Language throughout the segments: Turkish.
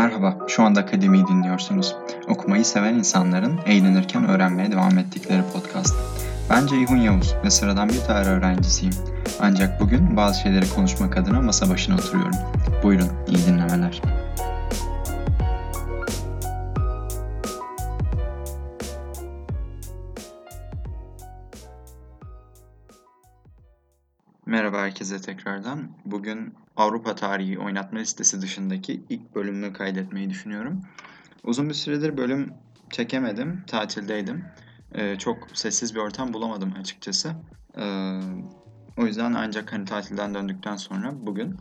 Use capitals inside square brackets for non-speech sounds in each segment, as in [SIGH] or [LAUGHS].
Merhaba, şu anda Akademi'yi dinliyorsunuz. Okumayı seven insanların eğlenirken öğrenmeye devam ettikleri podcast. Ben Ceyhun Yavuz ve sıradan bir tarih öğrencisiyim. Ancak bugün bazı şeyleri konuşmak adına masa başına oturuyorum. Buyurun, iyi dinlemeler. Herkese tekrardan. Bugün Avrupa tarihi oynatma listesi dışındaki ilk bölümünü kaydetmeyi düşünüyorum. Uzun bir süredir bölüm çekemedim, tatildeydim. Ee, çok sessiz bir ortam bulamadım açıkçası. Ee, o yüzden ancak hani tatilden döndükten sonra bugün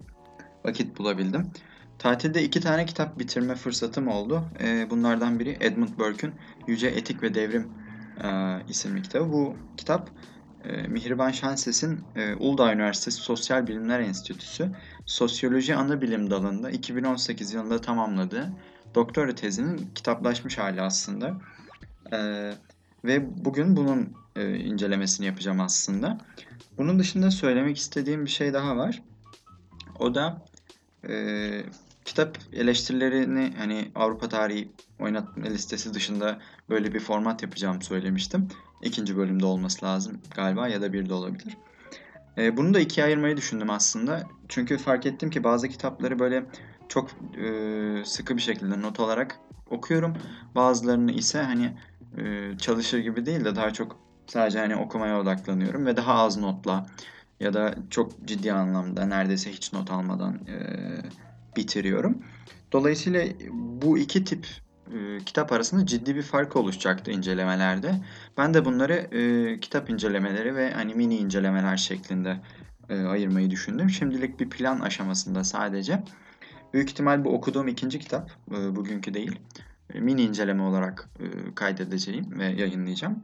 vakit bulabildim. Tatilde iki tane kitap bitirme fırsatım oldu. Ee, bunlardan biri Edmund Burke'ün Yüce Etik ve Devrim e, isimli kitabı. Bu kitap Mihriban Şenses'in e, Uludağ Üniversitesi Sosyal Bilimler Enstitüsü Sosyoloji Anabilim dalında 2018 yılında tamamladığı doktora tezinin kitaplaşmış hali aslında. E, ve bugün bunun e, incelemesini yapacağım aslında. Bunun dışında söylemek istediğim bir şey daha var. O da e, kitap eleştirilerini hani Avrupa tarihi oynatma listesi dışında böyle bir format yapacağım söylemiştim. İkinci bölümde olması lazım galiba ya da bir de olabilir. E, bunu da ikiye ayırmayı düşündüm aslında. Çünkü fark ettim ki bazı kitapları böyle çok e, sıkı bir şekilde not alarak okuyorum. Bazılarını ise hani e, çalışır gibi değil de daha çok sadece hani okumaya odaklanıyorum ve daha az notla ya da çok ciddi anlamda neredeyse hiç not almadan e, bitiriyorum. Dolayısıyla bu iki tip e, kitap arasında ciddi bir fark oluşacaktı incelemelerde. Ben de bunları e, kitap incelemeleri ve hani mini incelemeler şeklinde e, ayırmayı düşündüm. Şimdilik bir plan aşamasında sadece. Büyük ihtimal bu okuduğum ikinci kitap, e, bugünkü değil. E, mini inceleme olarak e, kaydedeceğim ve yayınlayacağım.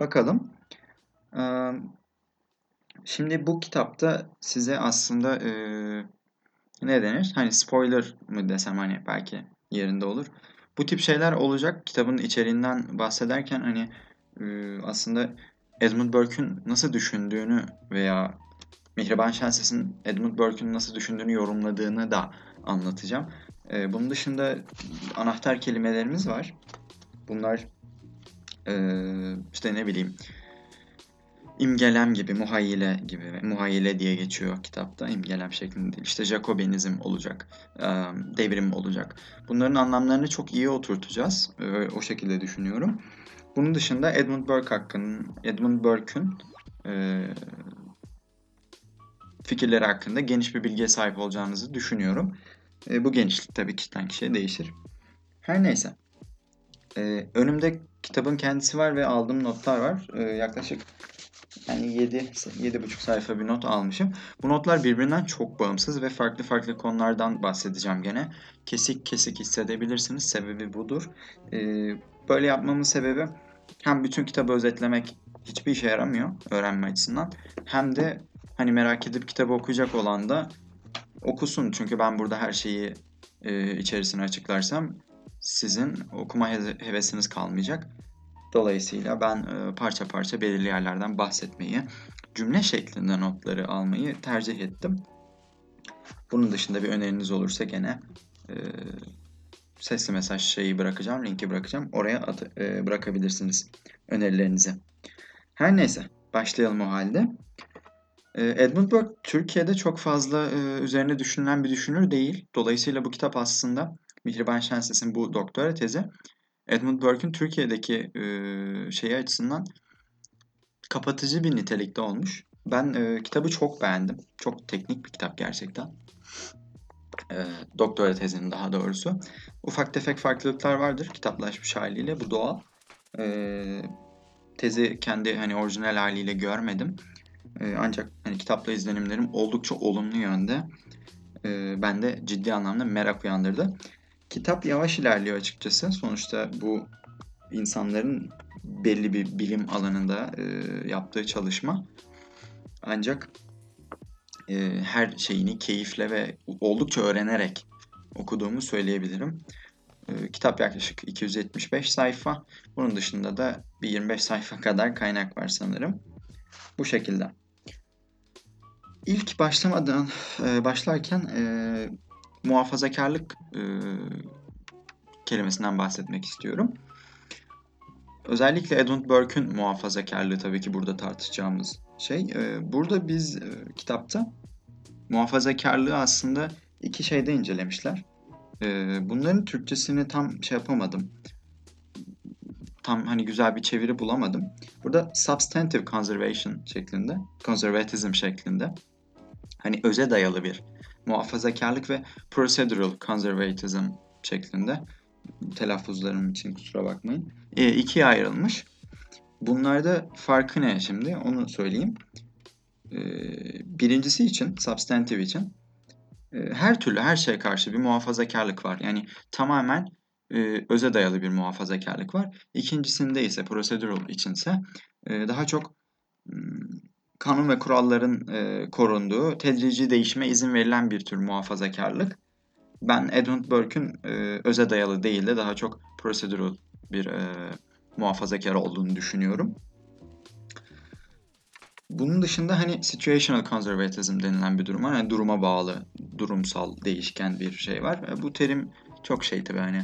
Bakalım. E, şimdi bu kitapta size aslında e, ne denir? Hani spoiler mı desem hani belki yerinde olur. Bu tip şeyler olacak. Kitabın içeriğinden bahsederken hani e, aslında Edmund Burke'ün nasıl düşündüğünü veya Mihriban Şenses'in Edmund Burke'ün nasıl düşündüğünü yorumladığını da anlatacağım. E, bunun dışında anahtar kelimelerimiz var. Bunlar e, işte ne bileyim imgelem gibi, muhayyile gibi, muhayyile diye geçiyor kitapta. imgelem şeklinde. İşte Jacobinizm olacak, devrim olacak. Bunların anlamlarını çok iyi oturtacağız. O şekilde düşünüyorum. Bunun dışında Edmund Burke hakkında, Edmund Burke'ün e, fikirleri hakkında geniş bir bilgiye sahip olacağınızı düşünüyorum. E, bu genişlik tabii kişiden kişiye değişir. Her neyse. E, önümde kitabın kendisi var ve aldığım notlar var. E, yaklaşık yani 7 7,5 sayfa bir not almışım. Bu notlar birbirinden çok bağımsız ve farklı farklı konulardan bahsedeceğim gene. Kesik kesik hissedebilirsiniz. Sebebi budur. Ee, böyle yapmamın sebebi hem bütün kitabı özetlemek hiçbir işe yaramıyor öğrenme açısından. Hem de hani merak edip kitabı okuyacak olan da okusun. Çünkü ben burada her şeyi e, içerisine açıklarsam sizin okuma hevesiniz kalmayacak. Dolayısıyla ben parça parça belirli yerlerden bahsetmeyi, cümle şeklinde notları almayı tercih ettim. Bunun dışında bir öneriniz olursa gene e, sesli mesaj şeyi bırakacağım, linki bırakacağım. Oraya at, e, bırakabilirsiniz önerilerinizi. Her neyse başlayalım o halde. Edmund Burke Türkiye'de çok fazla e, üzerine düşünülen bir düşünür değil. Dolayısıyla bu kitap aslında Mihriban Şenses'in bu doktora tezi Edmund Burke'ün Türkiye'deki e, şeyi açısından kapatıcı bir nitelikte olmuş. Ben e, kitabı çok beğendim. Çok teknik bir kitap gerçekten. E, doktora tezinin daha doğrusu. Ufak tefek farklılıklar vardır kitaplaşmış haliyle. Bu doğal. E, tezi kendi hani orijinal haliyle görmedim. E, ancak hani kitapla izlenimlerim oldukça olumlu yönde. E, bende ciddi anlamda merak uyandırdı. Kitap yavaş ilerliyor açıkçası. Sonuçta bu insanların belli bir bilim alanında e, yaptığı çalışma. Ancak e, her şeyini keyifle ve oldukça öğrenerek okuduğumu söyleyebilirim. E, kitap yaklaşık 275 sayfa. Bunun dışında da bir 25 sayfa kadar kaynak var sanırım. Bu şekilde. İlk başlamadan e, başlarken e, muhafazakarlık e, kelimesinden bahsetmek istiyorum. Özellikle Edmund Burke'ün muhafazakarlığı tabii ki burada tartışacağımız şey. Ee, burada biz e, kitapta muhafazakarlığı aslında iki şeyde incelemişler. Ee, bunların Türkçesini tam şey yapamadım. Tam hani güzel bir çeviri bulamadım. Burada substantive conservation şeklinde, conservatism şeklinde. Hani öze dayalı bir muhafazakarlık ve procedural conservatism şeklinde telaffuzlarım için kusura bakmayın. E, ikiye ayrılmış. Bunlarda farkı ne şimdi onu söyleyeyim. E, birincisi için, substantive için e, her türlü her şeye karşı bir muhafazakarlık var. Yani tamamen e, öze dayalı bir muhafazakarlık var. İkincisinde ise procedural içinse e, daha çok kanun ve kuralların e, korunduğu, tedrici değişime izin verilen bir tür muhafazakarlık. Ben Edmund Burke'ün e, öze dayalı değil de daha çok procedural bir e, muhafazakar olduğunu düşünüyorum. Bunun dışında hani situational conservatism denilen bir durum var. Yani duruma bağlı, durumsal, değişken bir şey var. E, bu terim çok şey tabii hani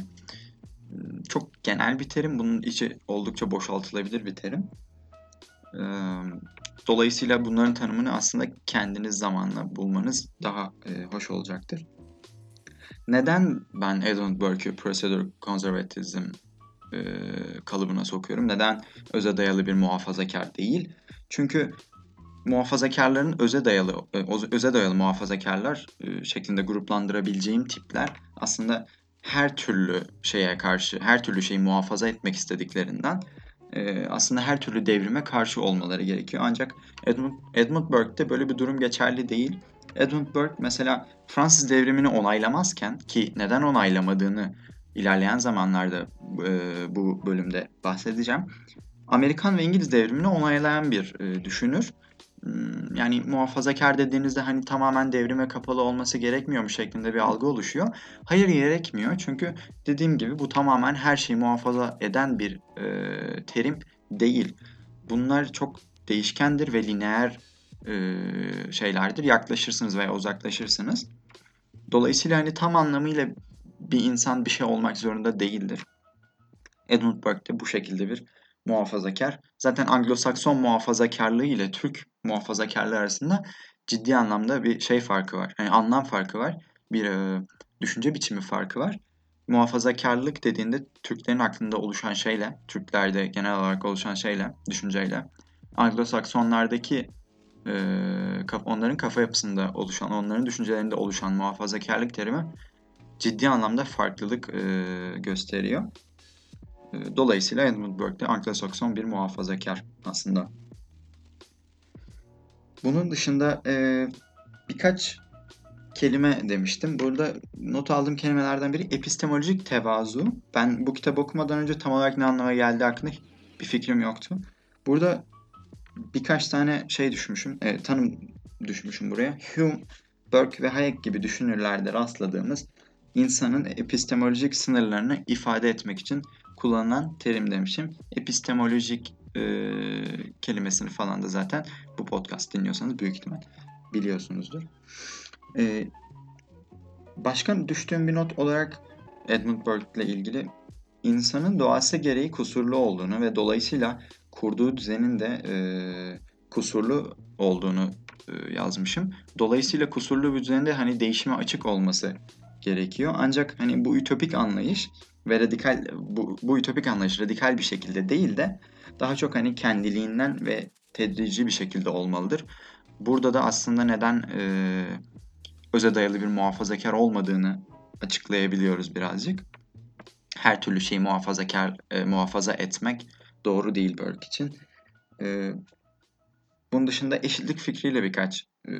çok genel bir terim. Bunun içi oldukça boşaltılabilir bir terim. Dolayısıyla bunların tanımını aslında kendiniz zamanla bulmanız daha hoş olacaktır. Neden ben Edmund Burke'ü Procedure Conservatism kalıbına sokuyorum? Neden öze dayalı bir muhafazakar değil? Çünkü muhafazakarların öze dayalı öze dayalı muhafazakarlar şeklinde gruplandırabileceğim tipler aslında her türlü şeye karşı, her türlü şeyi muhafaza etmek istediklerinden e, aslında her türlü devrime karşı olmaları gerekiyor. Ancak Edmund, Edmund Burke'de böyle bir durum geçerli değil. Edmund Burke mesela Fransız devrimini onaylamazken ki neden onaylamadığını ilerleyen zamanlarda e, bu bölümde bahsedeceğim. Amerikan ve İngiliz devrimini onaylayan bir e, düşünür. Hmm, yani muhafazakar dediğinizde hani tamamen devrime kapalı olması gerekmiyor mu şeklinde bir algı oluşuyor. Hayır gerekmiyor çünkü dediğim gibi bu tamamen her şeyi muhafaza eden bir e, terim değil. Bunlar çok değişkendir ve lineer e, şeylerdir. Yaklaşırsınız veya uzaklaşırsınız. Dolayısıyla hani tam anlamıyla bir insan bir şey olmak zorunda değildir. Edmund Burke de bu şekilde bir muhafazakar. Zaten Anglo-Sakson muhafazakarlığı ile Türk muhafazakarlığı arasında ciddi anlamda bir şey farkı var. Yani anlam farkı var. Bir e, düşünce biçimi farkı var. Muhafazakarlık dediğinde Türklerin aklında oluşan şeyle, Türklerde genel olarak oluşan şeyle, düşünceyle, Anglo-Saksonlardaki e, onların kafa yapısında oluşan, onların düşüncelerinde oluşan muhafazakarlık terimi ciddi anlamda farklılık e, gösteriyor. E, dolayısıyla Edmund Burke de Anglo-Sakson bir muhafazakar aslında. Bunun dışında e, birkaç kelime demiştim. Burada not aldığım kelimelerden biri epistemolojik tevazu. Ben bu kitabı okumadan önce tam olarak ne anlama geldiği hakkında bir fikrim yoktu. Burada birkaç tane şey düşmüşüm, e, tanım düşmüşüm buraya. Hume, Burke ve Hayek gibi düşünürlerde rastladığımız insanın epistemolojik sınırlarını ifade etmek için kullanılan terim demişim. Epistemolojik e, kelimesini falan da zaten bu podcast dinliyorsanız büyük ihtimal biliyorsunuzdur. E, başka düştüğüm bir not olarak Edmund Burke ile ilgili insanın doğası gereği kusurlu olduğunu ve dolayısıyla kurduğu düzenin de e, kusurlu olduğunu e, yazmışım. Dolayısıyla kusurlu bir düzende hani değişime açık olması gerekiyor. Ancak hani bu ütopik anlayış ve radikal bu, bu ütopik anlayış radikal bir şekilde değil de daha çok hani kendiliğinden ve tedrici bir şekilde olmalıdır. Burada da aslında neden e, öze dayalı bir muhafazakar olmadığını açıklayabiliyoruz birazcık. Her türlü şeyi muhafazakar e, muhafaza etmek doğru değil Burke için. E, bunun dışında eşitlik fikriyle birkaç e,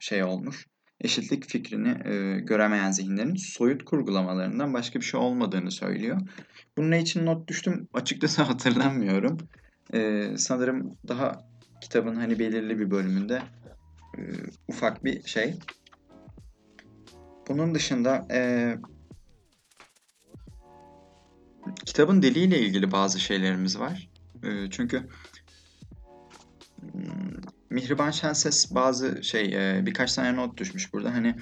şey olmuş eşitlik fikrini e, göremeyen zihinlerin soyut kurgulamalarından başka bir şey olmadığını söylüyor. Bunun için not düştüm açıkçası [LAUGHS] hatırlamıyorum. E, sanırım daha kitabın hani belirli bir bölümünde e, ufak bir şey. Bunun dışında e, kitabın diliyle ilgili bazı şeylerimiz var. E, çünkü Mihriban Şenses bazı şey e, birkaç tane not düşmüş burada. Hani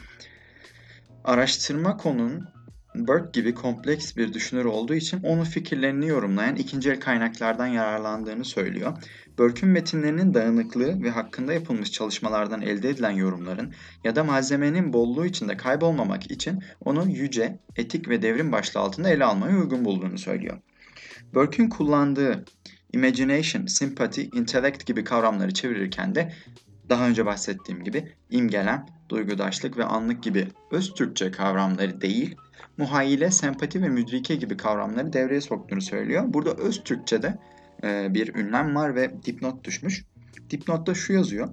araştırma konun Burke gibi kompleks bir düşünür olduğu için onun fikirlerini yorumlayan ikinci el kaynaklardan yararlandığını söylüyor. Burke'ün metinlerinin dağınıklığı ve hakkında yapılmış çalışmalardan elde edilen yorumların ya da malzemenin bolluğu içinde kaybolmamak için onu yüce, etik ve devrim başlığı altında ele almaya uygun bulduğunu söylüyor. Burke'ün kullandığı imagination, sympathy, intellect gibi kavramları çevirirken de daha önce bahsettiğim gibi imgelem, duygudaşlık ve anlık gibi öz Türkçe kavramları değil, muhayyile, sempati ve müdrike gibi kavramları devreye soktuğunu söylüyor. Burada öz Türkçe'de e, bir ünlem var ve dipnot düşmüş. Dipnotta şu yazıyor.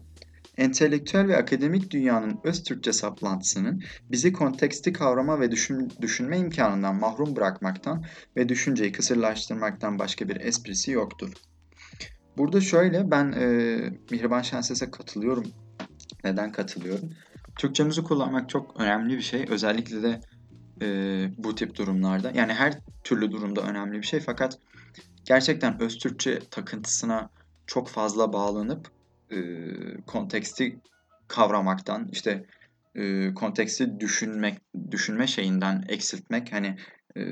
Entelektüel ve akademik dünyanın öz Türkçe saplantısının bizi konteksti kavrama ve düşün, düşünme imkanından mahrum bırakmaktan ve düşünceyi kısırlaştırmaktan başka bir esprisi yoktur. Burada şöyle ben e, Mihriban Şenses'e katılıyorum. Neden katılıyorum? Türkçemizi kullanmak çok önemli bir şey. Özellikle de e, bu tip durumlarda. Yani her türlü durumda önemli bir şey fakat gerçekten öz Türkçe takıntısına çok fazla bağlanıp e, konteksti kavramaktan işte e, konteksti düşünmek düşünme şeyinden eksiltmek hani e,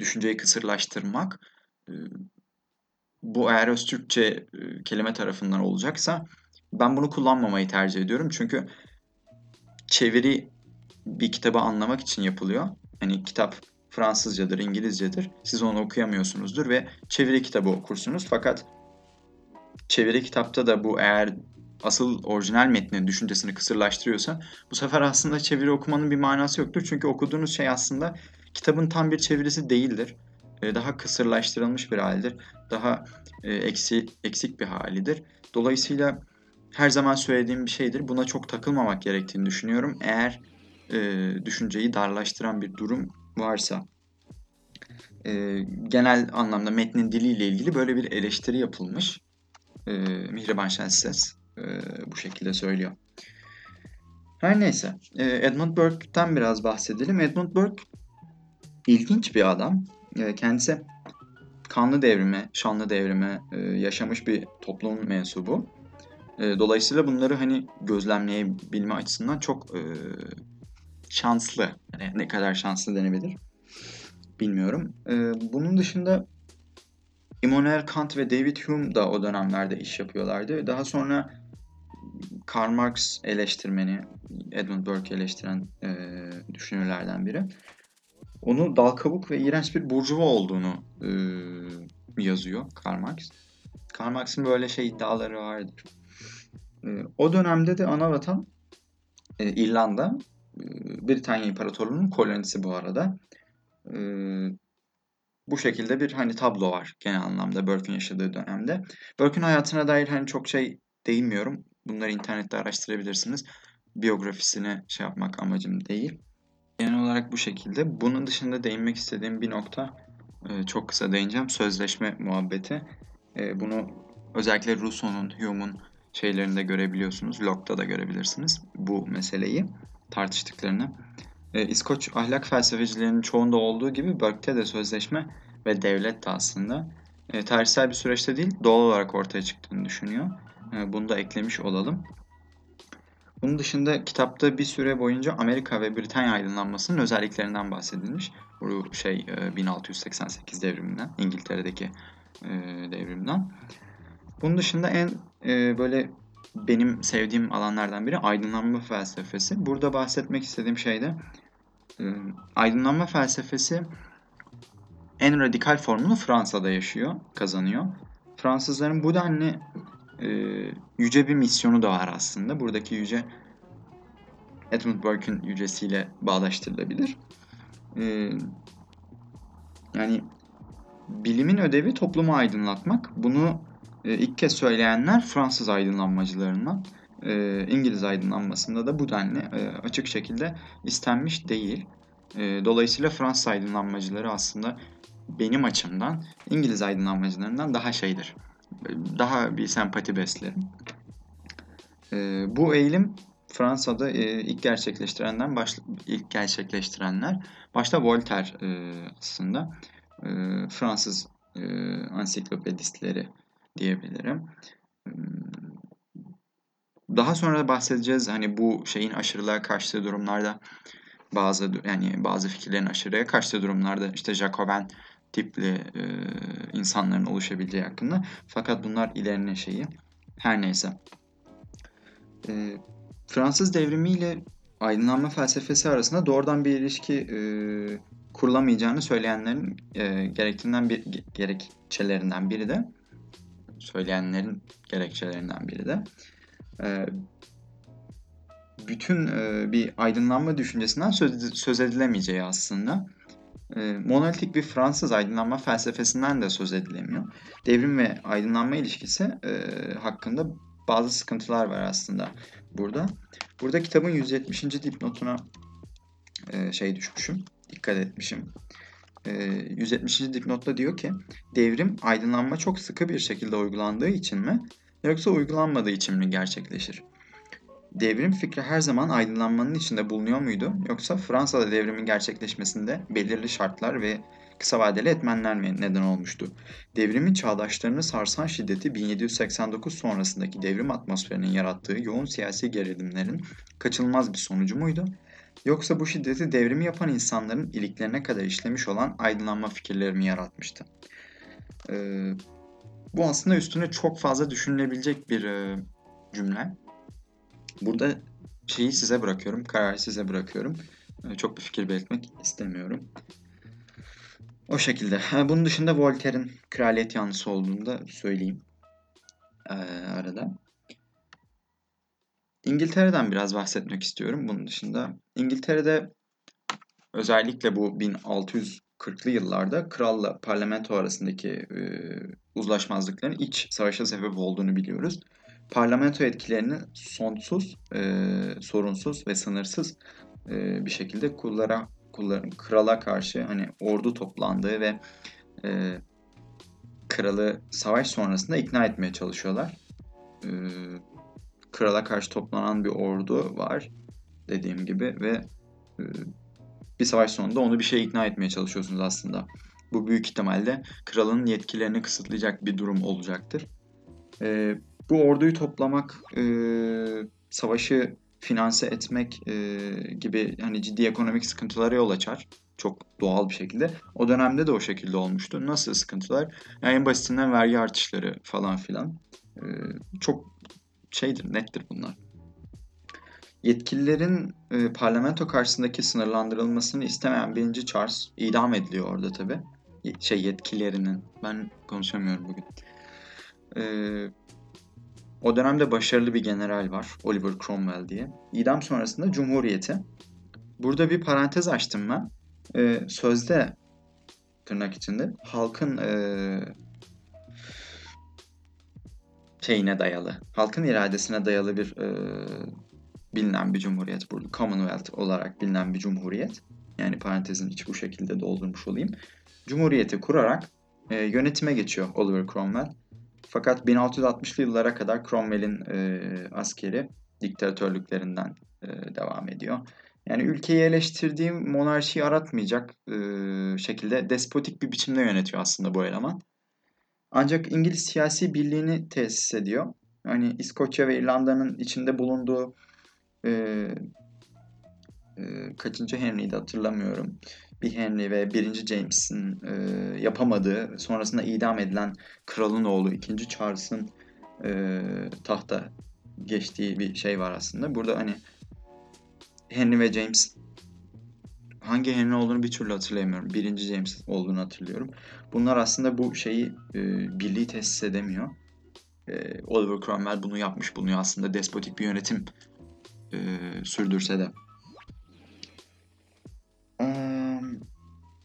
düşünceyi kısırlaştırmak e, bu eğer öz Türkçe e, kelime tarafından olacaksa ben bunu kullanmamayı tercih ediyorum çünkü çeviri bir kitabı anlamak için yapılıyor. Hani kitap Fransızcadır, İngilizcedir. Siz onu okuyamıyorsunuzdur ve çeviri kitabı okursunuz. Fakat çeviri kitapta da bu eğer asıl orijinal metnin düşüncesini kısırlaştırıyorsa bu sefer aslında çeviri okumanın bir manası yoktur. Çünkü okuduğunuz şey aslında kitabın tam bir çevirisi değildir. Ee, daha kısırlaştırılmış bir halidir. Daha e, eksi, eksik bir halidir. Dolayısıyla her zaman söylediğim bir şeydir. Buna çok takılmamak gerektiğini düşünüyorum. Eğer e, düşünceyi darlaştıran bir durum varsa. E, genel anlamda metnin diliyle ilgili böyle bir eleştiri yapılmış. E, Mihriban Şenses e, bu şekilde söylüyor. Her neyse. E, Edmund Burke'den biraz bahsedelim. Edmund Burke ilginç bir adam. E, kendisi kanlı devrime, şanlı devrime e, yaşamış bir toplumun mensubu. E, dolayısıyla bunları hani gözlemleyebilme açısından çok e, şanslı. Yani ne kadar şanslı denebilir bilmiyorum. E, bunun dışında Immanuel Kant ve David Hume da o dönemlerde iş yapıyorlardı. Daha sonra Karl Marx eleştirmeni, Edmund Burke eleştiren e, düşünürlerden biri. Onu dal kabuk ve iğrenç bir burjuva olduğunu e, yazıyor Karl Marx. Karl Marx'ın böyle şey iddiaları vardır. E, o dönemde de ana vatan e, İrlanda, e, Britanya İmparatorluğu'nun kolonisi bu arada. E, bu şekilde bir hani tablo var genel anlamda Burke'ün yaşadığı dönemde. Burke'ün hayatına dair hani çok şey değinmiyorum. Bunları internette araştırabilirsiniz. Biyografisini şey yapmak amacım değil. Genel olarak bu şekilde. Bunun dışında değinmek istediğim bir nokta çok kısa değineceğim. Sözleşme muhabbeti. Bunu özellikle Rousseau'nun, Hume'un şeylerinde görebiliyorsunuz. Locke'da da görebilirsiniz bu meseleyi tartıştıklarını. E, İskoç ahlak felsefecilerinin çoğunda olduğu gibi Burke'te de sözleşme ve devlet de aslında e, tarihsel bir süreçte değil doğal olarak ortaya çıktığını düşünüyor. E, bunu da eklemiş olalım. Bunun dışında kitapta bir süre boyunca Amerika ve Britanya aydınlanmasının özelliklerinden bahsedilmiş. Bu şey 1688 e, devriminden, İngiltere'deki e, devrimden. Bunun dışında en e, böyle benim sevdiğim alanlardan biri aydınlanma felsefesi. Burada bahsetmek istediğim şey de aydınlanma felsefesi en radikal formunu Fransa'da yaşıyor, kazanıyor. Fransızların bu denli e, yüce bir misyonu da var aslında. Buradaki yüce Edmund Burke'ün yücesiyle bağdaştırılabilir. E, yani bilimin ödevi toplumu aydınlatmak. Bunu e, ilk kez söyleyenler Fransız aydınlanmacılarından. E, İngiliz aydınlanmasında da bu denli e, açık şekilde istenmiş değil. E, dolayısıyla Fransız aydınlanmacıları aslında benim açımdan İngiliz aydınlanmacılarından daha şeydir. Daha bir sempati beslerim. E, bu eğilim Fransa'da e, ilk gerçekleştirenden baş, ilk gerçekleştirenler başta Voltaire e, aslında e, Fransız e, ansiklopedistleri diyebilirim. Daha sonra bahsedeceğiz hani bu şeyin aşırılığa kaçtığı durumlarda bazı yani bazı fikirlerin aşırıya kaçtığı durumlarda işte Jacoben tipli e, insanların oluşabileceği hakkında. Fakat bunlar ilerinin şeyi. Her neyse. E, Fransız devrimiyle aydınlanma felsefesi arasında doğrudan bir ilişki e, kurulamayacağını söyleyenlerin e, gerektiğinden bir gerekçelerinden biri de söyleyenlerin gerekçelerinden biri de e, bütün e, bir aydınlanma düşüncesinden söz, söz edilemeyeceği aslında. E, monolitik bir Fransız aydınlanma felsefesinden de söz edilemiyor. Devrim ve aydınlanma ilişkisi e, hakkında bazı sıkıntılar var aslında burada. Burada kitabın 170. dipnotuna e, şey düşmüşüm, dikkat etmişim. E, 170. dipnotta diyor ki, devrim aydınlanma çok sıkı bir şekilde uygulandığı için mi, yoksa uygulanmadığı için mi gerçekleşir? Devrim fikri her zaman aydınlanmanın içinde bulunuyor muydu? Yoksa Fransa'da devrimin gerçekleşmesinde belirli şartlar ve kısa vadeli etmenler mi neden olmuştu? Devrimin çağdaşlarını sarsan şiddeti 1789 sonrasındaki devrim atmosferinin yarattığı yoğun siyasi gerilimlerin kaçınılmaz bir sonucu muydu? Yoksa bu şiddeti devrimi yapan insanların iliklerine kadar işlemiş olan aydınlanma fikirleri mi yaratmıştı? Ee, bu aslında üstüne çok fazla düşünülebilecek bir e, cümle. Burada şeyi size bırakıyorum, kararı size bırakıyorum. Ee, çok bir fikir belirtmek istemiyorum. O şekilde. Bunun dışında Voltaire'in kraliyet yanlısı olduğunu da söyleyeyim. Ee, arada. İngiltere'den biraz bahsetmek istiyorum bunun dışında. İngiltere'de özellikle bu 1640'lı yıllarda kralla parlamento arasındaki e, uzlaşmazlıkların iç savaşa sebep olduğunu biliyoruz parlamento etkilerini sonsuz, e, sorunsuz ve sınırsız e, bir şekilde kullara, kulların, krala karşı hani ordu toplandığı ve e, kralı savaş sonrasında ikna etmeye çalışıyorlar. E, krala karşı toplanan bir ordu var dediğim gibi ve e, bir savaş sonunda onu bir şeye ikna etmeye çalışıyorsunuz aslında. Bu büyük ihtimalle kralın yetkilerini kısıtlayacak bir durum olacaktır. E, bu orduyu toplamak, e, savaşı finanse etmek e, gibi hani ciddi ekonomik sıkıntılara yol açar. Çok doğal bir şekilde. O dönemde de o şekilde olmuştu. Nasıl sıkıntılar? Yani en basitinden vergi artışları falan filan. E, çok şeydir, nettir bunlar. Yetkililerin e, parlamento karşısındaki sınırlandırılmasını istemeyen birinci Charles idam ediliyor orada tabi. Şey yetkililerinin. Ben konuşamıyorum bugün. Eee o dönemde başarılı bir general var. Oliver Cromwell diye. İdam sonrasında Cumhuriyeti. Burada bir parantez açtım ben. Ee, sözde tırnak içinde halkın e, şeyine dayalı, halkın iradesine dayalı bir e, bilinen bir cumhuriyet burada. Commonwealth olarak bilinen bir cumhuriyet. Yani parantezin içi bu şekilde doldurmuş olayım. Cumhuriyeti kurarak e, yönetime geçiyor Oliver Cromwell. Fakat 1660'lı yıllara kadar Cromwell'in e, askeri diktatörlüklerinden e, devam ediyor. Yani ülkeyi eleştirdiği monarşiyi aratmayacak e, şekilde despotik bir biçimde yönetiyor aslında bu eleman. Ancak İngiliz siyasi birliğini tesis ediyor. Hani İskoçya ve İrlanda'nın içinde bulunduğu e, e, kaçıncı Henry'di hatırlamıyorum bir Henry ve birinci James'in e, yapamadığı, sonrasında idam edilen kralın oğlu ikinci Charles'ın e, tahta geçtiği bir şey var aslında. Burada hani Henry ve James hangi Henry olduğunu bir türlü hatırlayamıyorum. Birinci James olduğunu hatırlıyorum. Bunlar aslında bu şeyi e, birliği tesis edemiyor. E, Oliver Cromwell bunu yapmış bulunuyor aslında despotik bir yönetim e, sürdürse de.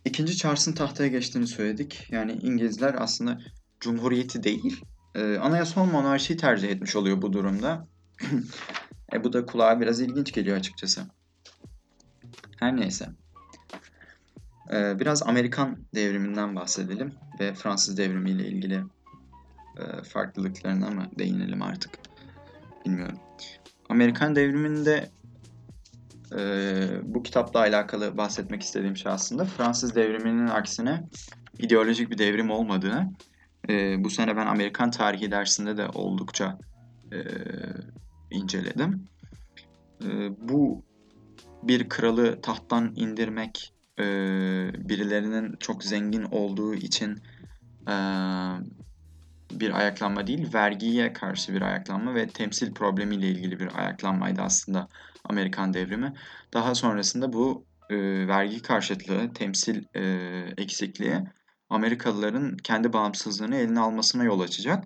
İkinci Charles'ın tahtaya geçtiğini söyledik. Yani İngilizler aslında cumhuriyeti değil, e, anayasal monarşiyi tercih etmiş oluyor bu durumda. [CLEARS THROAT] e, bu da kulağa biraz ilginç geliyor açıkçası. Her neyse. E, biraz Amerikan devriminden bahsedelim ve Fransız devrimiyle ilgili e, farklılıklarına mı değinelim artık bilmiyorum. Amerikan devriminde e, bu kitapla alakalı bahsetmek istediğim şey aslında Fransız devriminin aksine ideolojik bir devrim olmadığını e, bu sene ben Amerikan tarihi dersinde de oldukça e, inceledim. E, bu bir kralı tahttan indirmek, e, birilerinin çok zengin olduğu için e, bir ayaklanma değil, vergiye karşı bir ayaklanma ve temsil problemiyle ilgili bir ayaklanmaydı aslında Amerikan devrimi. Daha sonrasında bu e, vergi karşıtlığı, temsil e, eksikliği Amerikalıların kendi bağımsızlığını eline almasına yol açacak.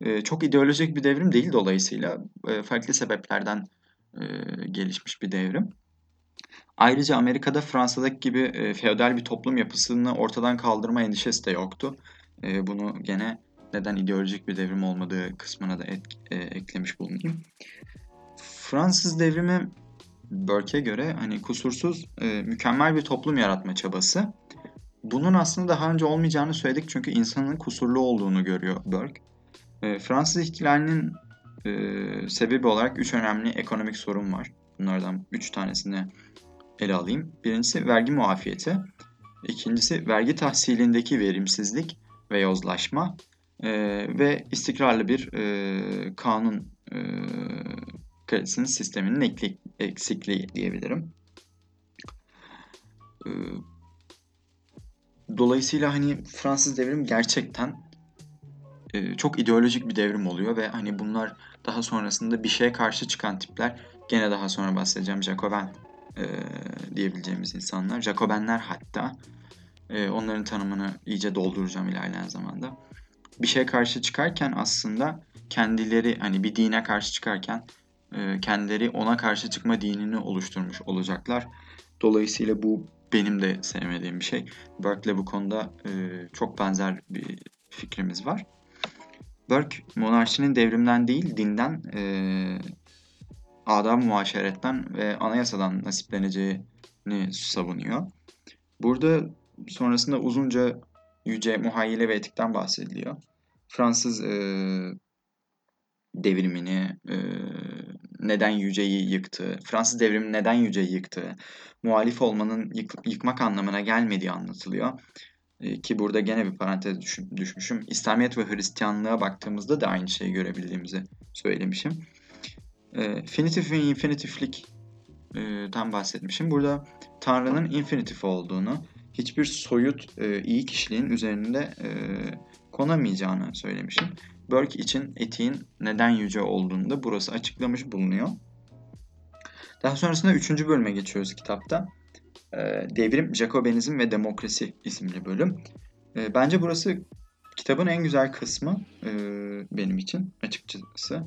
E, çok ideolojik bir devrim değil dolayısıyla e, farklı sebeplerden e, gelişmiş bir devrim. Ayrıca Amerika'da Fransa'daki gibi e, feodal bir toplum yapısını ortadan kaldırma endişesi de yoktu. E, bunu gene neden ideolojik bir devrim olmadığı kısmına da et, e, eklemiş bulunayım. Fransız devrimi Burke'e göre hani kusursuz, e, mükemmel bir toplum yaratma çabası. Bunun aslında daha önce olmayacağını söyledik çünkü insanın kusurlu olduğunu görüyor Burke. E, Fransız ihtilalinin e, sebebi olarak üç önemli ekonomik sorun var. Bunlardan üç tanesini ele alayım. Birincisi vergi muafiyeti. İkincisi vergi tahsilindeki verimsizlik ve yozlaşma. E, ve istikrarlı bir e, kanun e, kalitesinin sisteminin eksikliği diyebilirim. E, dolayısıyla hani Fransız devrim gerçekten e, çok ideolojik bir devrim oluyor ve hani bunlar daha sonrasında bir şeye karşı çıkan tipler gene daha sonra bahsedeceğim Jacoben e, diyebileceğimiz insanlar. Jacobenler hatta e, onların tanımını iyice dolduracağım ilerleyen zamanda. Bir şeye karşı çıkarken aslında kendileri hani bir dine karşı çıkarken e, kendileri ona karşı çıkma dinini oluşturmuş olacaklar. Dolayısıyla bu benim de sevmediğim bir şey. Burke'le bu konuda e, çok benzer bir fikrimiz var. Burke monarşinin devrimden değil dinden, e, adam muaşeretten ve anayasadan nasipleneceğini savunuyor. Burada sonrasında uzunca yüce muhayyile ve etikten bahsediliyor. Fransız e, devrimini, e, neden yüceyi yıktı, Fransız devrimi neden yüceyi yıktı, muhalif olmanın yık, yıkmak anlamına gelmediği anlatılıyor. E, ki burada gene bir parantez düş, düşmüşüm. İslamiyet ve Hristiyanlığa baktığımızda da aynı şeyi görebildiğimizi söylemişim. E, finitif ve infinitiflik e, tam bahsetmişim. Burada Tanrı'nın infinitif olduğunu, hiçbir soyut e, iyi kişiliğin üzerinde e, konamayacağını söylemişim. Burke için etiğin neden yüce olduğunu da burası açıklamış bulunuyor. Daha sonrasında üçüncü bölüme geçiyoruz kitapta. E, Devrim, Jacobenizm ve Demokrasi isimli bölüm. E, bence burası kitabın en güzel kısmı e, benim için açıkçası.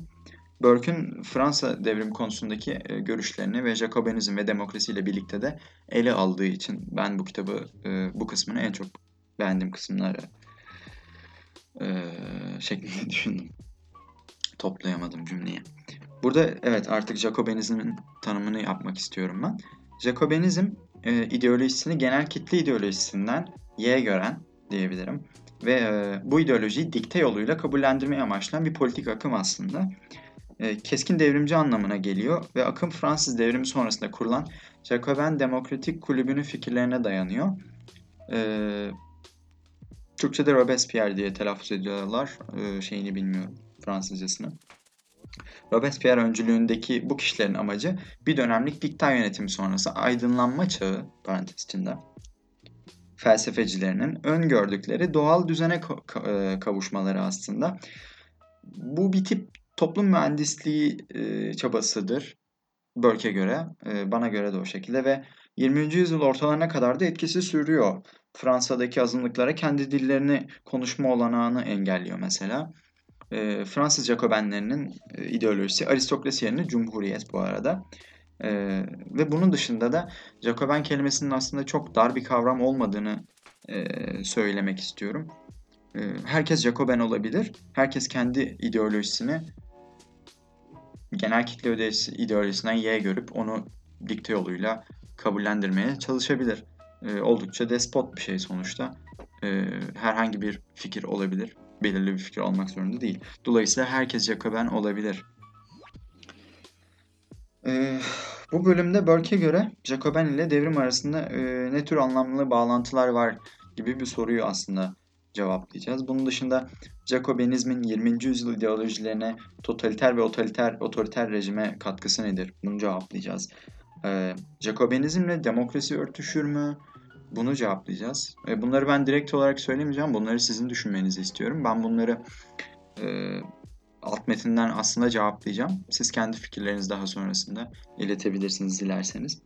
Burke'ün Fransa devrimi konusundaki e, görüşlerini ve Jacobenizm ve demokrasi ile birlikte de ele aldığı için ben bu kitabı, e, bu kısmını en çok beğendiğim kısımları e, şeklinde [LAUGHS] düşündüm. Toplayamadım cümleyi. Burada evet artık Jacobenizmin tanımını yapmak istiyorum ben. Jacobenizm e, ideolojisini genel kitle ideolojisinden Y gören diyebilirim. Ve e, bu ideolojiyi dikte yoluyla kabullendirmeye amaçlayan bir politik akım aslında. E, keskin devrimci anlamına geliyor ve akım Fransız devrimi sonrasında kurulan Jacoben Demokratik Kulübü'nün fikirlerine dayanıyor. E, Türkçe'de Robespierre diye telaffuz ediyorlar. E, şeyini bilmiyorum Fransızcasını. Robespierre öncülüğündeki bu kişilerin amacı bir dönemlik dikta yönetimi sonrası aydınlanma çağı parantez içinde felsefecilerinin öngördükleri doğal düzene kavuşmaları aslında. Bu bir tip toplum mühendisliği e, çabasıdır Burke'e göre, e, bana göre de o şekilde ve 20. yüzyıl ortalarına kadar da etkisi sürüyor. Fransa'daki azınlıklara kendi dillerini konuşma olanağını engelliyor mesela. E, Fransız Jacobenlerinin e, ideolojisi aristokrasi yerine cumhuriyet bu arada. E, ve bunun dışında da Jacoben kelimesinin aslında çok dar bir kavram olmadığını e, söylemek istiyorum. E, herkes Jacoben olabilir. Herkes kendi ideolojisini genel kitle ideolojisinden Y görüp onu dikte yoluyla kabullendirmeye çalışabilir. E, oldukça despot bir şey sonuçta. E, herhangi bir fikir olabilir. Belirli bir fikir olmak zorunda değil. Dolayısıyla herkes Jacoben olabilir. E, bu bölümde Burke'e göre Jacoben ile devrim arasında e, ne tür anlamlı bağlantılar var gibi bir soruyu aslında cevaplayacağız. Bunun dışında Jacobenizmin 20. yüzyıl ideolojilerine totaliter ve otoriter, otoriter rejime katkısı nedir? Bunu cevaplayacağız. E, Jacobinizmle demokrasi örtüşür mü? Bunu cevaplayacağız. E, bunları ben direkt olarak söylemeyeceğim. Bunları sizin düşünmenizi istiyorum. Ben bunları e, alt metinden aslında cevaplayacağım. Siz kendi fikirlerinizi daha sonrasında iletebilirsiniz dilerseniz.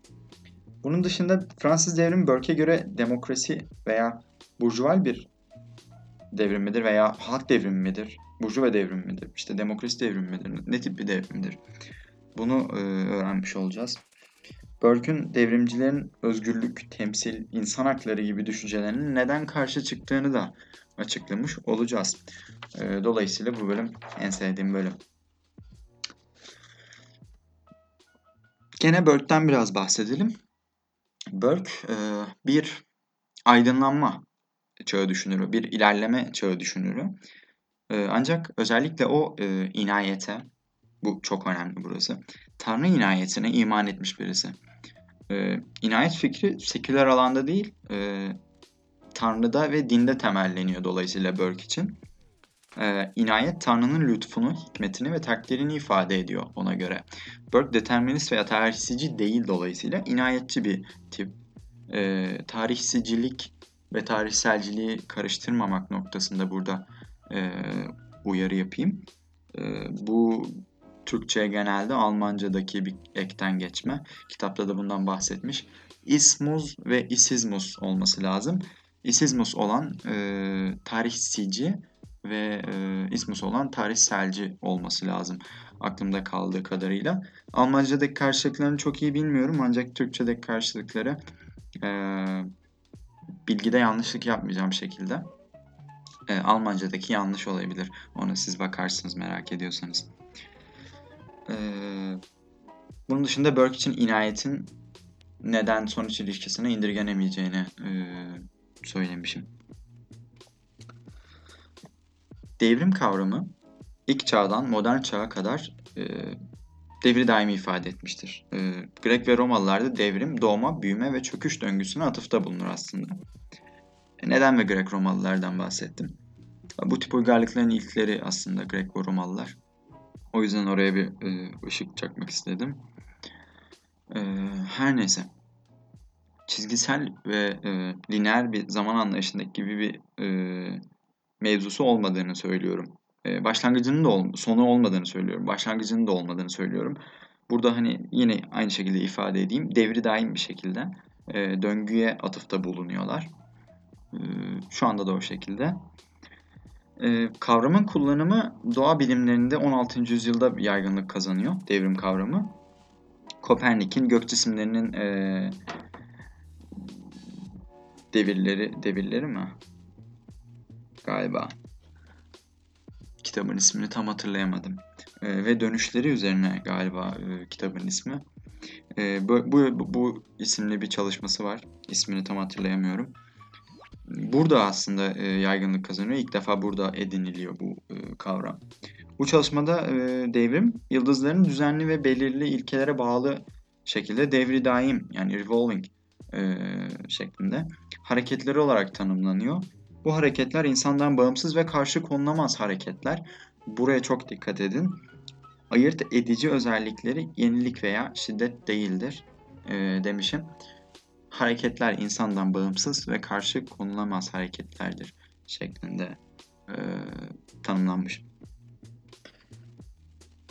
Bunun dışında Fransız devrimi Burke'e göre demokrasi veya burjuval bir devrim midir veya halk devrimi midir? Burjuva devrimi midir? İşte demokrasi devrimi midir? Ne tip bir devrimdir? Bunu e, öğrenmiş olacağız. Burke'ün devrimcilerin özgürlük, temsil, insan hakları gibi düşüncelerinin neden karşı çıktığını da açıklamış olacağız. E, dolayısıyla bu bölüm en sevdiğim bölüm. Gene Burke'den biraz bahsedelim. Burke e, bir aydınlanma çağı düşünürü, bir ilerleme çağı düşünürü. E, ancak özellikle o e, inayete, bu çok önemli burası, Tanrı inayetine iman etmiş birisi. E, inayet fikri seküler alanda değil, e, Tanrı'da ve dinde temelleniyor dolayısıyla Burke için. E, inayet Tanrı'nın lütfunu, hikmetini ve takdirini ifade ediyor ona göre. Burke determinist veya tarihsici değil dolayısıyla inayetçi bir tip. E, tarihsicilik ve tarihselciliği karıştırmamak noktasında burada e, uyarı yapayım. E, bu Türkçe genelde Almanca'daki bir ekten geçme. Kitapta da bundan bahsetmiş. Ismus ve isizmus olması lazım. Isizmus olan e, tarihsici ve e, ismus olan tarihselci olması lazım. Aklımda kaldığı kadarıyla. Almanca'daki karşılıklarını çok iyi bilmiyorum ancak Türkçedeki karşılıkları e, bilgide yanlışlık yapmayacağım şekilde. E, Almanca'daki yanlış olabilir. Ona siz bakarsınız merak ediyorsanız. E, bunun dışında Burke için inayetin neden sonuç ilişkisine indirgenemeyeceğini e, söylemişim. Devrim kavramı ilk çağdan modern çağa kadar e, devri daimi ifade etmiştir. E, Grek ve Romalılar da devrim, doğma, büyüme ve çöküş döngüsüne atıfta bulunur aslında. E, neden ve Grek Romalılardan bahsettim? Bu tip uygarlıkların ilkleri aslında Grek ve Romalılar. O yüzden oraya bir e, ışık çakmak istedim. E, her neyse. Çizgisel ve e, lineer bir zaman anlayışındaki gibi bir e, mevzusu olmadığını söylüyorum. E, başlangıcının da ol, sonu olmadığını söylüyorum. Başlangıcının da olmadığını söylüyorum. Burada hani yine aynı şekilde ifade edeyim. Devri daim bir şekilde e, döngüye atıfta bulunuyorlar. E, şu anda da o şekilde. E, kavramın kullanımı doğa bilimlerinde 16. yüzyılda yaygınlık kazanıyor. Devrim kavramı. Kopernik'in gök cisimlerinin e, devirleri, devirleri mi? Galiba kitabın ismini tam hatırlayamadım. E, ve dönüşleri üzerine galiba e, kitabın ismi. E, bu, bu, bu isimli bir çalışması var. İsmini tam hatırlayamıyorum. Burada aslında e, yaygınlık kazanıyor. İlk defa burada ediniliyor bu e, kavram. Bu çalışmada e, devrim yıldızların düzenli ve belirli ilkelere bağlı şekilde devri daim yani revolving e, şeklinde hareketleri olarak tanımlanıyor bu hareketler insandan bağımsız ve karşı konulamaz hareketler. Buraya çok dikkat edin. Ayırt edici özellikleri yenilik veya şiddet değildir e, demişim. Hareketler insandan bağımsız ve karşı konulamaz hareketlerdir şeklinde e, tanımlanmış.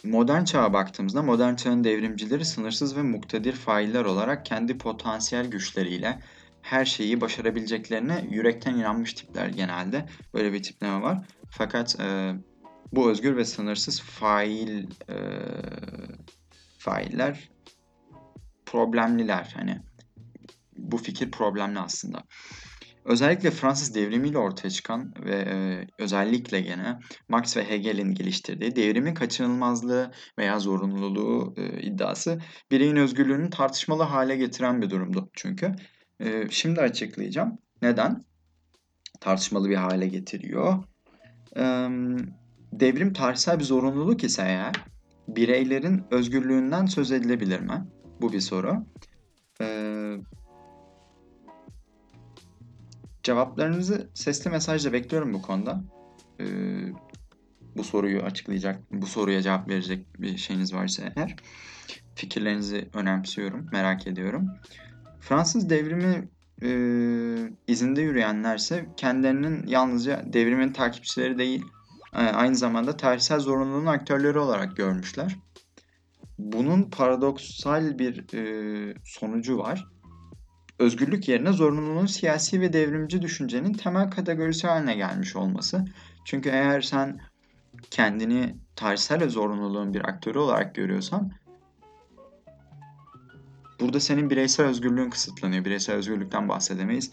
Modern çağa baktığımızda modern çağın devrimcileri sınırsız ve muktedir failler olarak kendi potansiyel güçleriyle her şeyi başarabileceklerine yürekten inanmış tipler genelde. Böyle bir tipleme var. Fakat e, bu özgür ve sınırsız fail e, failler problemliler. Hani bu fikir problemli aslında. Özellikle Fransız devrimiyle ortaya çıkan ve e, özellikle gene Marx ve Hegel'in geliştirdiği devrimin kaçınılmazlığı veya zorunluluğu e, iddiası bireyin özgürlüğünü tartışmalı hale getiren bir durumdu çünkü. Ee, şimdi açıklayacağım. Neden? Tartışmalı bir hale getiriyor. Ee, devrim tarihsel bir zorunluluk ise eğer bireylerin özgürlüğünden söz edilebilir mi? Bu bir soru. Ee, cevaplarınızı sesli mesajla bekliyorum bu konuda. Ee, bu soruyu açıklayacak, bu soruya cevap verecek bir şeyiniz varsa eğer fikirlerinizi önemsiyorum, merak ediyorum. Fransız devrimi e, izinde yürüyenlerse kendilerinin yalnızca devrimin takipçileri değil, e, aynı zamanda tarihsel zorunluluğun aktörleri olarak görmüşler. Bunun paradoksal bir e, sonucu var. Özgürlük yerine zorunluluğun siyasi ve devrimci düşüncenin temel kategorisi haline gelmiş olması. Çünkü eğer sen kendini tarihsel zorunluluğun bir aktörü olarak görüyorsan burada senin bireysel özgürlüğün kısıtlanıyor. Bireysel özgürlükten bahsedemeyiz.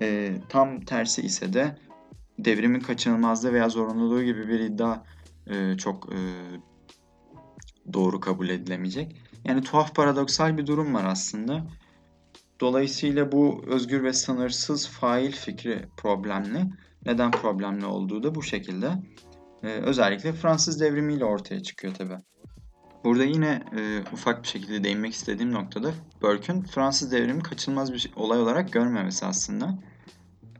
E, tam tersi ise de devrimin kaçınılmazlığı veya zorunluluğu gibi bir iddia e, çok e, doğru kabul edilemeyecek. Yani tuhaf paradoksal bir durum var aslında. Dolayısıyla bu özgür ve sınırsız fail fikri problemli. Neden problemli olduğu da bu şekilde. Ee, özellikle Fransız devrimiyle ortaya çıkıyor tabi. Burada yine e, ufak bir şekilde değinmek istediğim noktada Burke'ün Fransız devrimi kaçınılmaz bir olay olarak görmemesi aslında.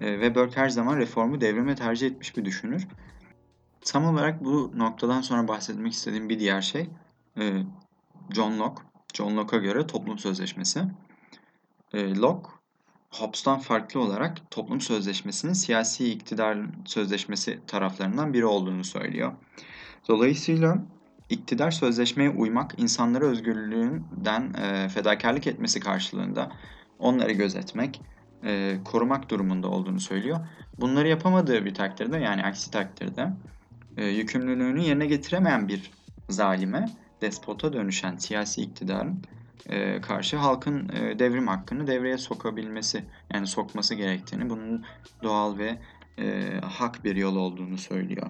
E, ve Burke her zaman reformu devrime tercih etmiş bir düşünür. Tam olarak bu noktadan sonra bahsetmek istediğim bir diğer şey e, John Locke. John Locke'a göre toplum sözleşmesi. E, Locke, Hobbes'tan farklı olarak toplum sözleşmesinin siyasi iktidar sözleşmesi taraflarından biri olduğunu söylüyor. Dolayısıyla iktidar sözleşmeye uymak insanlara özgürlüğünden e, fedakarlık etmesi karşılığında onları gözetmek, e, korumak durumunda olduğunu söylüyor. Bunları yapamadığı bir takdirde yani aksi takdirde e, yükümlülüğünü yerine getiremeyen bir zalime, despota dönüşen siyasi iktidarın e, karşı halkın e, devrim hakkını devreye sokabilmesi yani sokması gerektiğini bunun doğal ve e, hak bir yol olduğunu söylüyor.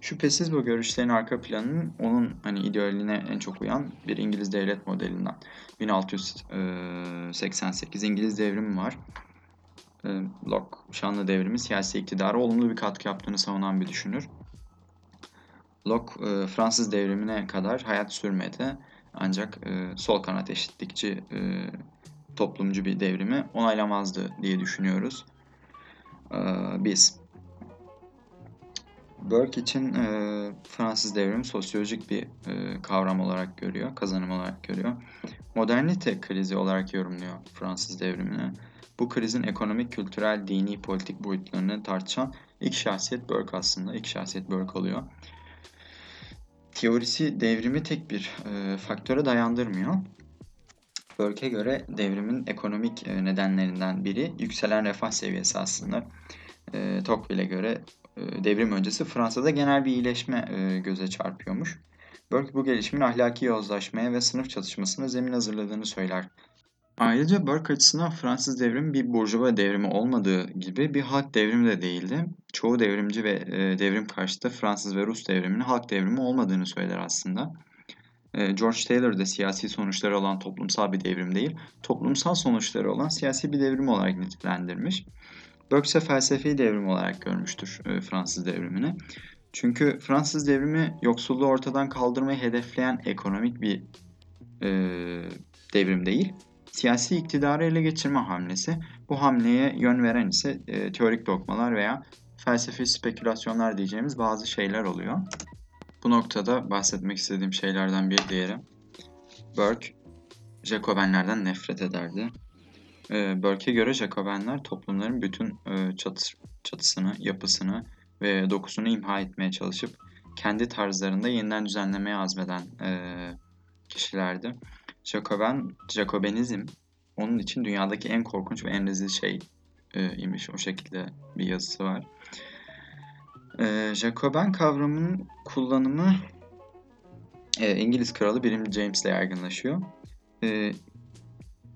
Şüphesiz bu görüşlerin arka planının onun hani idealine en çok uyan bir İngiliz devlet modelinden. 1688 İngiliz devrimi var. Locke, şanlı devrimi siyasi iktidara olumlu bir katkı yaptığını savunan bir düşünür. Locke Fransız devrimine kadar hayat sürmedi ancak e, sol kanat eşitlikçi e, toplumcu bir devrimi onaylamazdı diye düşünüyoruz. E, biz. Burke için e, Fransız devrimi sosyolojik bir e, kavram olarak görüyor, kazanım olarak görüyor. Modernite krizi olarak yorumluyor Fransız devrimini. Bu krizin ekonomik, kültürel, dini, politik boyutlarını tartışan ilk şahsiyet Burke aslında. İlk şahsiyet Burke oluyor teorisi devrimi tek bir e, faktöre dayandırmıyor. Burke'e göre devrimin ekonomik e, nedenlerinden biri yükselen refah seviyesi aslında. E, Tocqueville'e göre e, devrim öncesi Fransa'da genel bir iyileşme e, göze çarpıyormuş. Burke bu gelişimin ahlaki yozlaşmaya ve sınıf çatışmasına zemin hazırladığını söyler. Ayrıca Burke açısından Fransız devrimi bir burjuva devrimi olmadığı gibi bir halk devrimi de değildi. Çoğu devrimci ve e, devrim karşıtı Fransız ve Rus devriminin halk devrimi olmadığını söyler aslında. E, George Taylor da siyasi sonuçları olan toplumsal bir devrim değil, toplumsal sonuçları olan siyasi bir devrim olarak nitelendirmiş. Burke ise felsefi devrim olarak görmüştür e, Fransız devrimini. Çünkü Fransız devrimi yoksulluğu ortadan kaldırmayı hedefleyen ekonomik bir e, devrim değil, siyasi iktidarı ele geçirme hamlesi. Bu hamleye yön veren ise e, teorik dogmalar veya felsefi spekülasyonlar diyeceğimiz bazı şeyler oluyor. Bu noktada bahsetmek istediğim şeylerden bir diğeri. Burke, Jacobenlerden nefret ederdi. E, Burke'e göre Jacobenler toplumların bütün e, çatı, çatısını, yapısını ve dokusunu imha etmeye çalışıp kendi tarzlarında yeniden düzenlemeye azmeden e, kişilerdi. Jacoben, Jacobenizm onun için dünyadaki en korkunç ve en rezil şey e, imiş. O şekilde bir yazısı var. E, Jacoben kavramının kullanımı e, İngiliz kralı 1. James ile yaygınlaşıyor. E,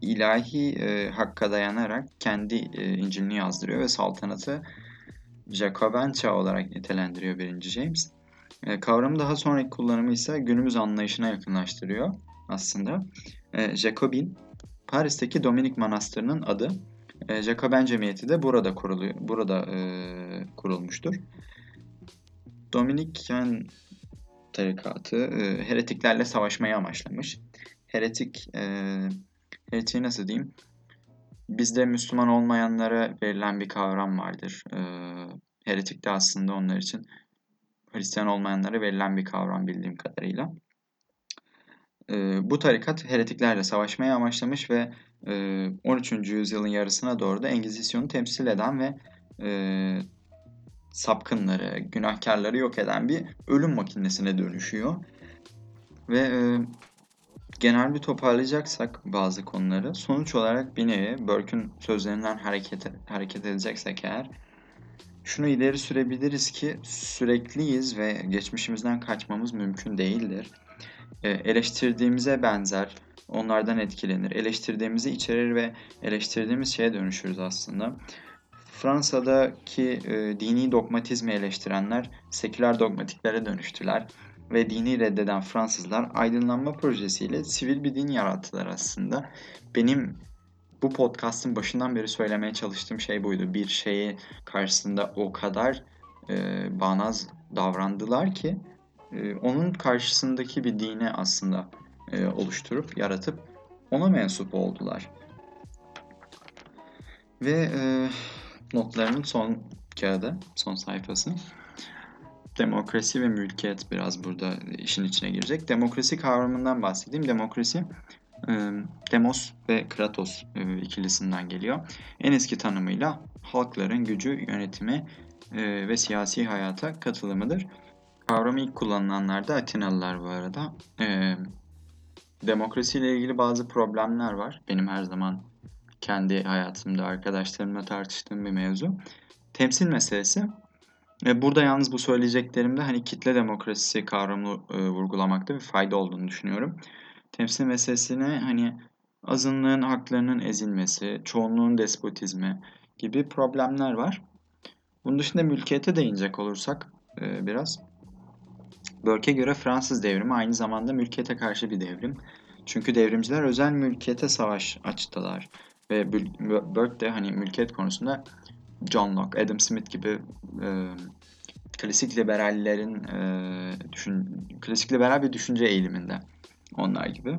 ilahi e, hakka dayanarak kendi e, İncil'ini yazdırıyor ve saltanatı Jacoben çağı olarak nitelendiriyor 1. James. E, kavramı daha sonraki kullanımı ise günümüz anlayışına yakınlaştırıyor aslında. E, Jacobin, Paris'teki Dominik Manastırı'nın adı. E, Jacoben Cemiyeti de burada kuruluyor, burada e, kurulmuştur. Dominiken tarikatı e, heretiklerle savaşmayı amaçlamış. Heretik, e, heretiği nasıl diyeyim? Bizde Müslüman olmayanlara verilen bir kavram vardır. E, heretik de aslında onlar için Hristiyan olmayanlara verilen bir kavram bildiğim kadarıyla. Bu tarikat heretiklerle savaşmaya amaçlamış ve 13. yüzyılın yarısına doğru da Engizisyon'u temsil eden ve sapkınları, günahkarları yok eden bir ölüm makinesine dönüşüyor. Ve genel bir toparlayacaksak bazı konuları sonuç olarak bir nevi Burke'ün sözlerinden hareket, hareket edeceksek eğer şunu ileri sürebiliriz ki sürekliyiz ve geçmişimizden kaçmamız mümkün değildir. E, eleştirdiğimize benzer, onlardan etkilenir. Eleştirdiğimizi içerir ve eleştirdiğimiz şeye dönüşürüz aslında. Fransa'daki e, dini dogmatizmi eleştirenler seküler dogmatiklere dönüştüler ve dini reddeden Fransızlar aydınlanma projesiyle sivil bir din yarattılar aslında. Benim bu podcast'ın başından beri söylemeye çalıştığım şey buydu. Bir şeyi karşısında o kadar e, bağnaz davrandılar ki e, onun karşısındaki bir dine aslında e, oluşturup, yaratıp ona mensup oldular. Ve e, notlarının son kağıdı, son sayfası. Demokrasi ve mülkiyet biraz burada işin içine girecek. Demokrasi kavramından bahsedeyim. Demokrasi demos ve kratos ikilisinden geliyor. En eski tanımıyla halkların gücü, yönetimi ve siyasi hayata katılımıdır. Kavramı ilk kullanılanlar da Atinalılar bu arada. Demokrasiyle ilgili bazı problemler var. Benim her zaman kendi hayatımda arkadaşlarımla tartıştığım bir mevzu. Temsil meselesi. Burada yalnız bu söyleyeceklerimde hani kitle demokrasisi kavramını e, vurgulamakta bir fayda olduğunu düşünüyorum temsil meselesine hani azınlığın haklarının ezilmesi, çoğunluğun despotizmi gibi problemler var. Bunun dışında mülkiyete değinecek olursak e, biraz. Burke'e göre Fransız devrimi aynı zamanda mülkiyete karşı bir devrim. Çünkü devrimciler özel mülkiyete savaş açtılar. Ve Burke de hani mülkiyet konusunda John Locke, Adam Smith gibi e, klasik liberallerin e, düşün, klasik liberal bir düşünce eğiliminde onlar gibi.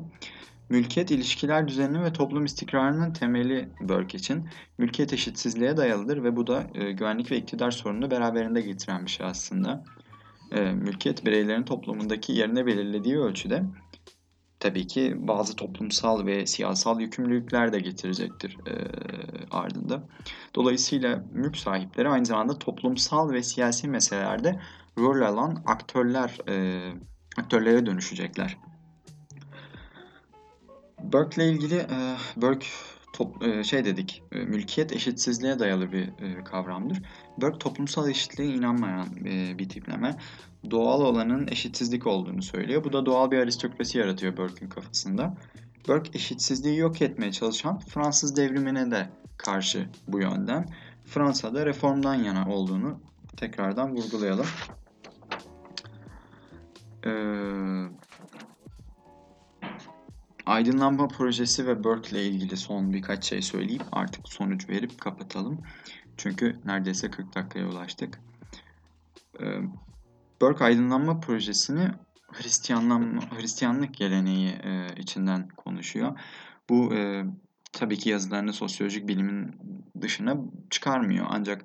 Mülkiyet ilişkiler düzeninin ve toplum istikrarının temeli Burke için. Mülkiyet eşitsizliğe dayalıdır ve bu da e, güvenlik ve iktidar sorununu beraberinde getiren bir şey aslında. E, mülkiyet bireylerin toplumundaki yerine belirlediği ölçüde tabii ki bazı toplumsal ve siyasal yükümlülükler de getirecektir e, ardında. Dolayısıyla mülk sahipleri aynı zamanda toplumsal ve siyasi meselelerde rol alan aktörler e, aktörlere dönüşecekler. Burke'le ilgili e, Burke top, e, şey dedik, e, mülkiyet eşitsizliğe dayalı bir e, kavramdır. Burke toplumsal eşitliğe inanmayan e, bir tipleme. Doğal olanın eşitsizlik olduğunu söylüyor. Bu da doğal bir aristokrasi yaratıyor Burke'ün kafasında. Burke eşitsizliği yok etmeye çalışan Fransız devrimine de karşı bu yönden. Fransa'da reformdan yana olduğunu tekrardan vurgulayalım. Ee, Aydınlanma projesi ve Burke ile ilgili son birkaç şey söyleyip artık sonuç verip kapatalım. Çünkü neredeyse 40 dakikaya ulaştık. Ee, Burke aydınlanma projesini Hristiyanlanma, Hristiyanlık geleneği e, içinden konuşuyor. Bu e, tabii ki yazılarını sosyolojik bilimin dışına çıkarmıyor. Ancak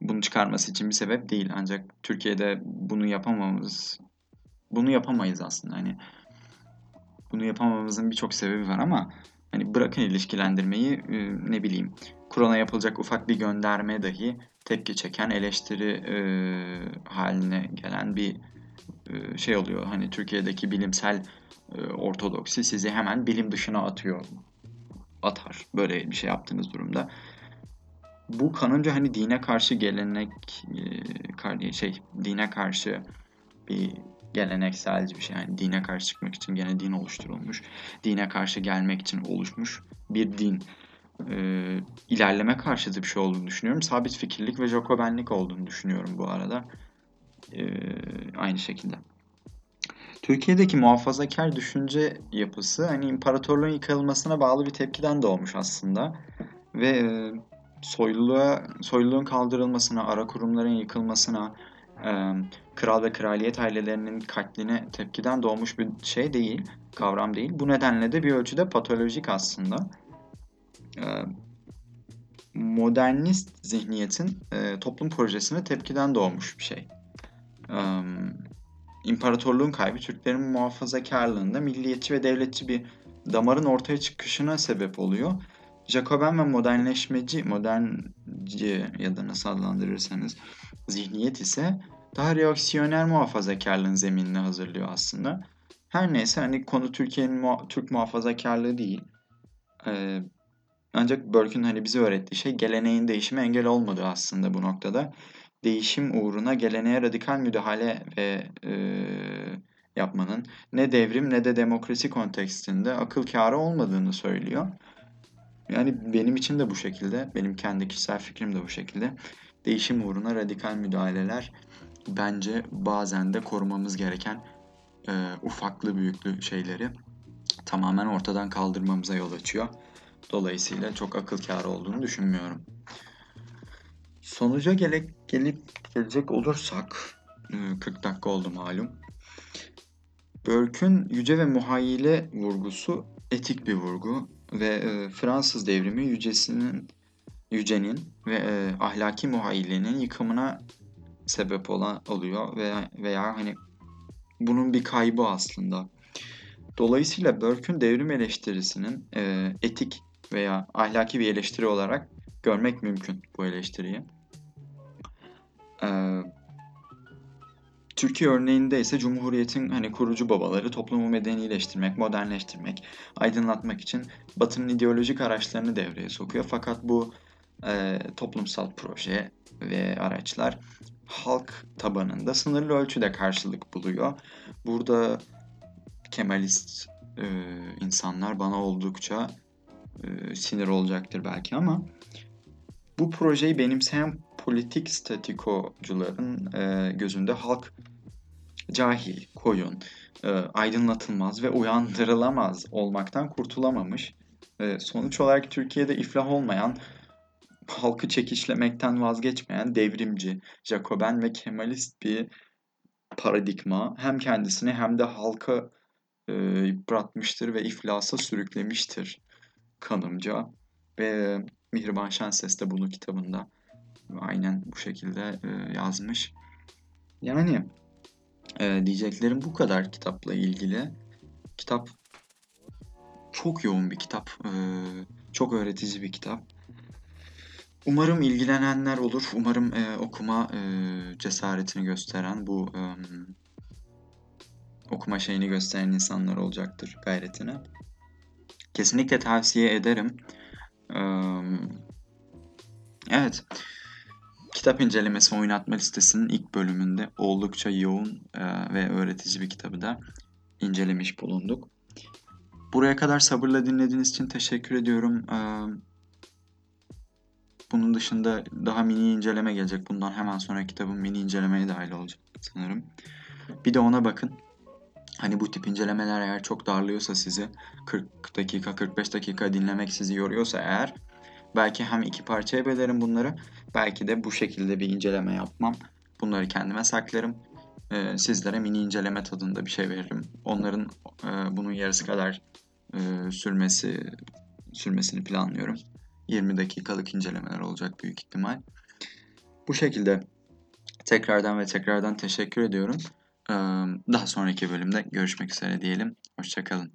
bunu çıkarması için bir sebep değil. Ancak Türkiye'de bunu yapamamız, bunu yapamayız aslında. Hani bunu yapamamızın birçok sebebi var ama hani bırakın ilişkilendirmeyi e, ne bileyim Kur'an'a yapılacak ufak bir gönderme dahi tepki çeken eleştiri e, haline gelen bir e, şey oluyor. Hani Türkiye'deki bilimsel e, ortodoksi sizi hemen bilim dışına atıyor. Atar böyle bir şey yaptığınız durumda. Bu kanınca hani dine karşı gelenek e, şey dine karşı bir gelenekselci bir şey. Yani dine karşı çıkmak için gene din oluşturulmuş. Dine karşı gelmek için oluşmuş bir din. Ee, ilerleme karşıtı bir şey olduğunu düşünüyorum. Sabit fikirlik ve Jacobenlik olduğunu düşünüyorum bu arada. Ee, aynı şekilde. Türkiye'deki muhafazakar düşünce yapısı hani imparatorluğun yıkılmasına bağlı bir tepkiden doğmuş aslında. Ve e, soyluluğa, soyluluğun kaldırılmasına, ara kurumların yıkılmasına, kral ve kraliyet ailelerinin katline tepkiden doğmuş bir şey değil, kavram değil. Bu nedenle de bir ölçüde patolojik aslında. Modernist zihniyetin toplum projesine tepkiden doğmuş bir şey. imparatorluğun kaybı Türklerin muhafazakarlığında milliyetçi ve devletçi bir damarın ortaya çıkışına sebep oluyor. Jacoben ve modernleşmeci, modernci ya da nasıl adlandırırsanız zihniyet ise daha reaksiyoner muhafazakarlığın zeminini hazırlıyor aslında. Her neyse hani konu Türkiye'nin muha- Türk muhafazakarlığı değil. Ee, ancak Burke'ün hani bize öğrettiği şey geleneğin değişime engel olmadığı aslında bu noktada. Değişim uğruna geleneğe radikal müdahale ve e, yapmanın ne devrim ne de demokrasi kontekstinde akıl kârı olmadığını söylüyor. Yani benim için de bu şekilde, benim kendi kişisel fikrim de bu şekilde. Değişim uğruna radikal müdahaleler bence bazen de korumamız gereken e, ufaklı büyüklü şeyleri tamamen ortadan kaldırmamıza yol açıyor. Dolayısıyla çok akıl kârı olduğunu düşünmüyorum. Sonuca gele, gelip gelecek olursak, 40 dakika oldu malum. Burke'ün yüce ve muhayyile vurgusu etik bir vurgu ve e, Fransız devrimi yücesinin yücenin ve e, ahlaki muhayyilenin yıkımına sebep olan oluyor veya veya hani bunun bir kaybı aslında. Dolayısıyla Burke'ün devrim eleştirisinin e, etik veya ahlaki bir eleştiri olarak görmek mümkün bu eleştiriyi. E, Türkiye örneğinde ise Cumhuriyet'in hani kurucu babaları toplumu medenileştirmek, modernleştirmek, aydınlatmak için Batı'nın ideolojik araçlarını devreye sokuyor. Fakat bu e, toplumsal proje ve araçlar halk tabanında sınırlı ölçüde karşılık buluyor. Burada Kemalist e, insanlar bana oldukça e, sinir olacaktır belki ama bu projeyi benimseyen politik statikocuların e, gözünde halk cahil, koyun, e, aydınlatılmaz ve uyandırılamaz olmaktan kurtulamamış. E, sonuç olarak Türkiye'de iflah olmayan, halkı çekişlemekten vazgeçmeyen devrimci, Jacoben ve Kemalist bir paradigma hem kendisini hem de halka e, yıpratmıştır ve iflasa sürüklemiştir kanımca. Ve Mihriban Şenses de bunu kitabında aynen bu şekilde e, yazmış. Yani e, diyeceklerim bu kadar kitapla ilgili. Kitap çok yoğun bir kitap. E, çok öğretici bir kitap. Umarım ilgilenenler olur. Umarım e, okuma e, cesaretini gösteren bu e, okuma şeyini gösteren insanlar olacaktır gayretine. Kesinlikle tavsiye ederim. Evet. Kitap incelemesi oynatma listesinin ilk bölümünde oldukça yoğun ve öğretici bir kitabı da incelemiş bulunduk. Buraya kadar sabırla dinlediğiniz için teşekkür ediyorum. Bunun dışında daha mini inceleme gelecek. Bundan hemen sonra kitabın mini incelemeye dahil olacak sanırım. Bir de ona bakın. Hani bu tip incelemeler eğer çok darlıyorsa sizi 40 dakika 45 dakika dinlemek sizi yoruyorsa eğer belki hem iki parçaya bölerim bunları belki de bu şekilde bir inceleme yapmam. Bunları kendime saklarım. Ee, sizlere mini inceleme tadında bir şey veririm. Onların e, bunun yarısı kadar e, sürmesi sürmesini planlıyorum. 20 dakikalık incelemeler olacak büyük ihtimal. Bu şekilde tekrardan ve tekrardan teşekkür ediyorum. Daha sonraki bölümde görüşmek üzere diyelim. Hoşçakalın.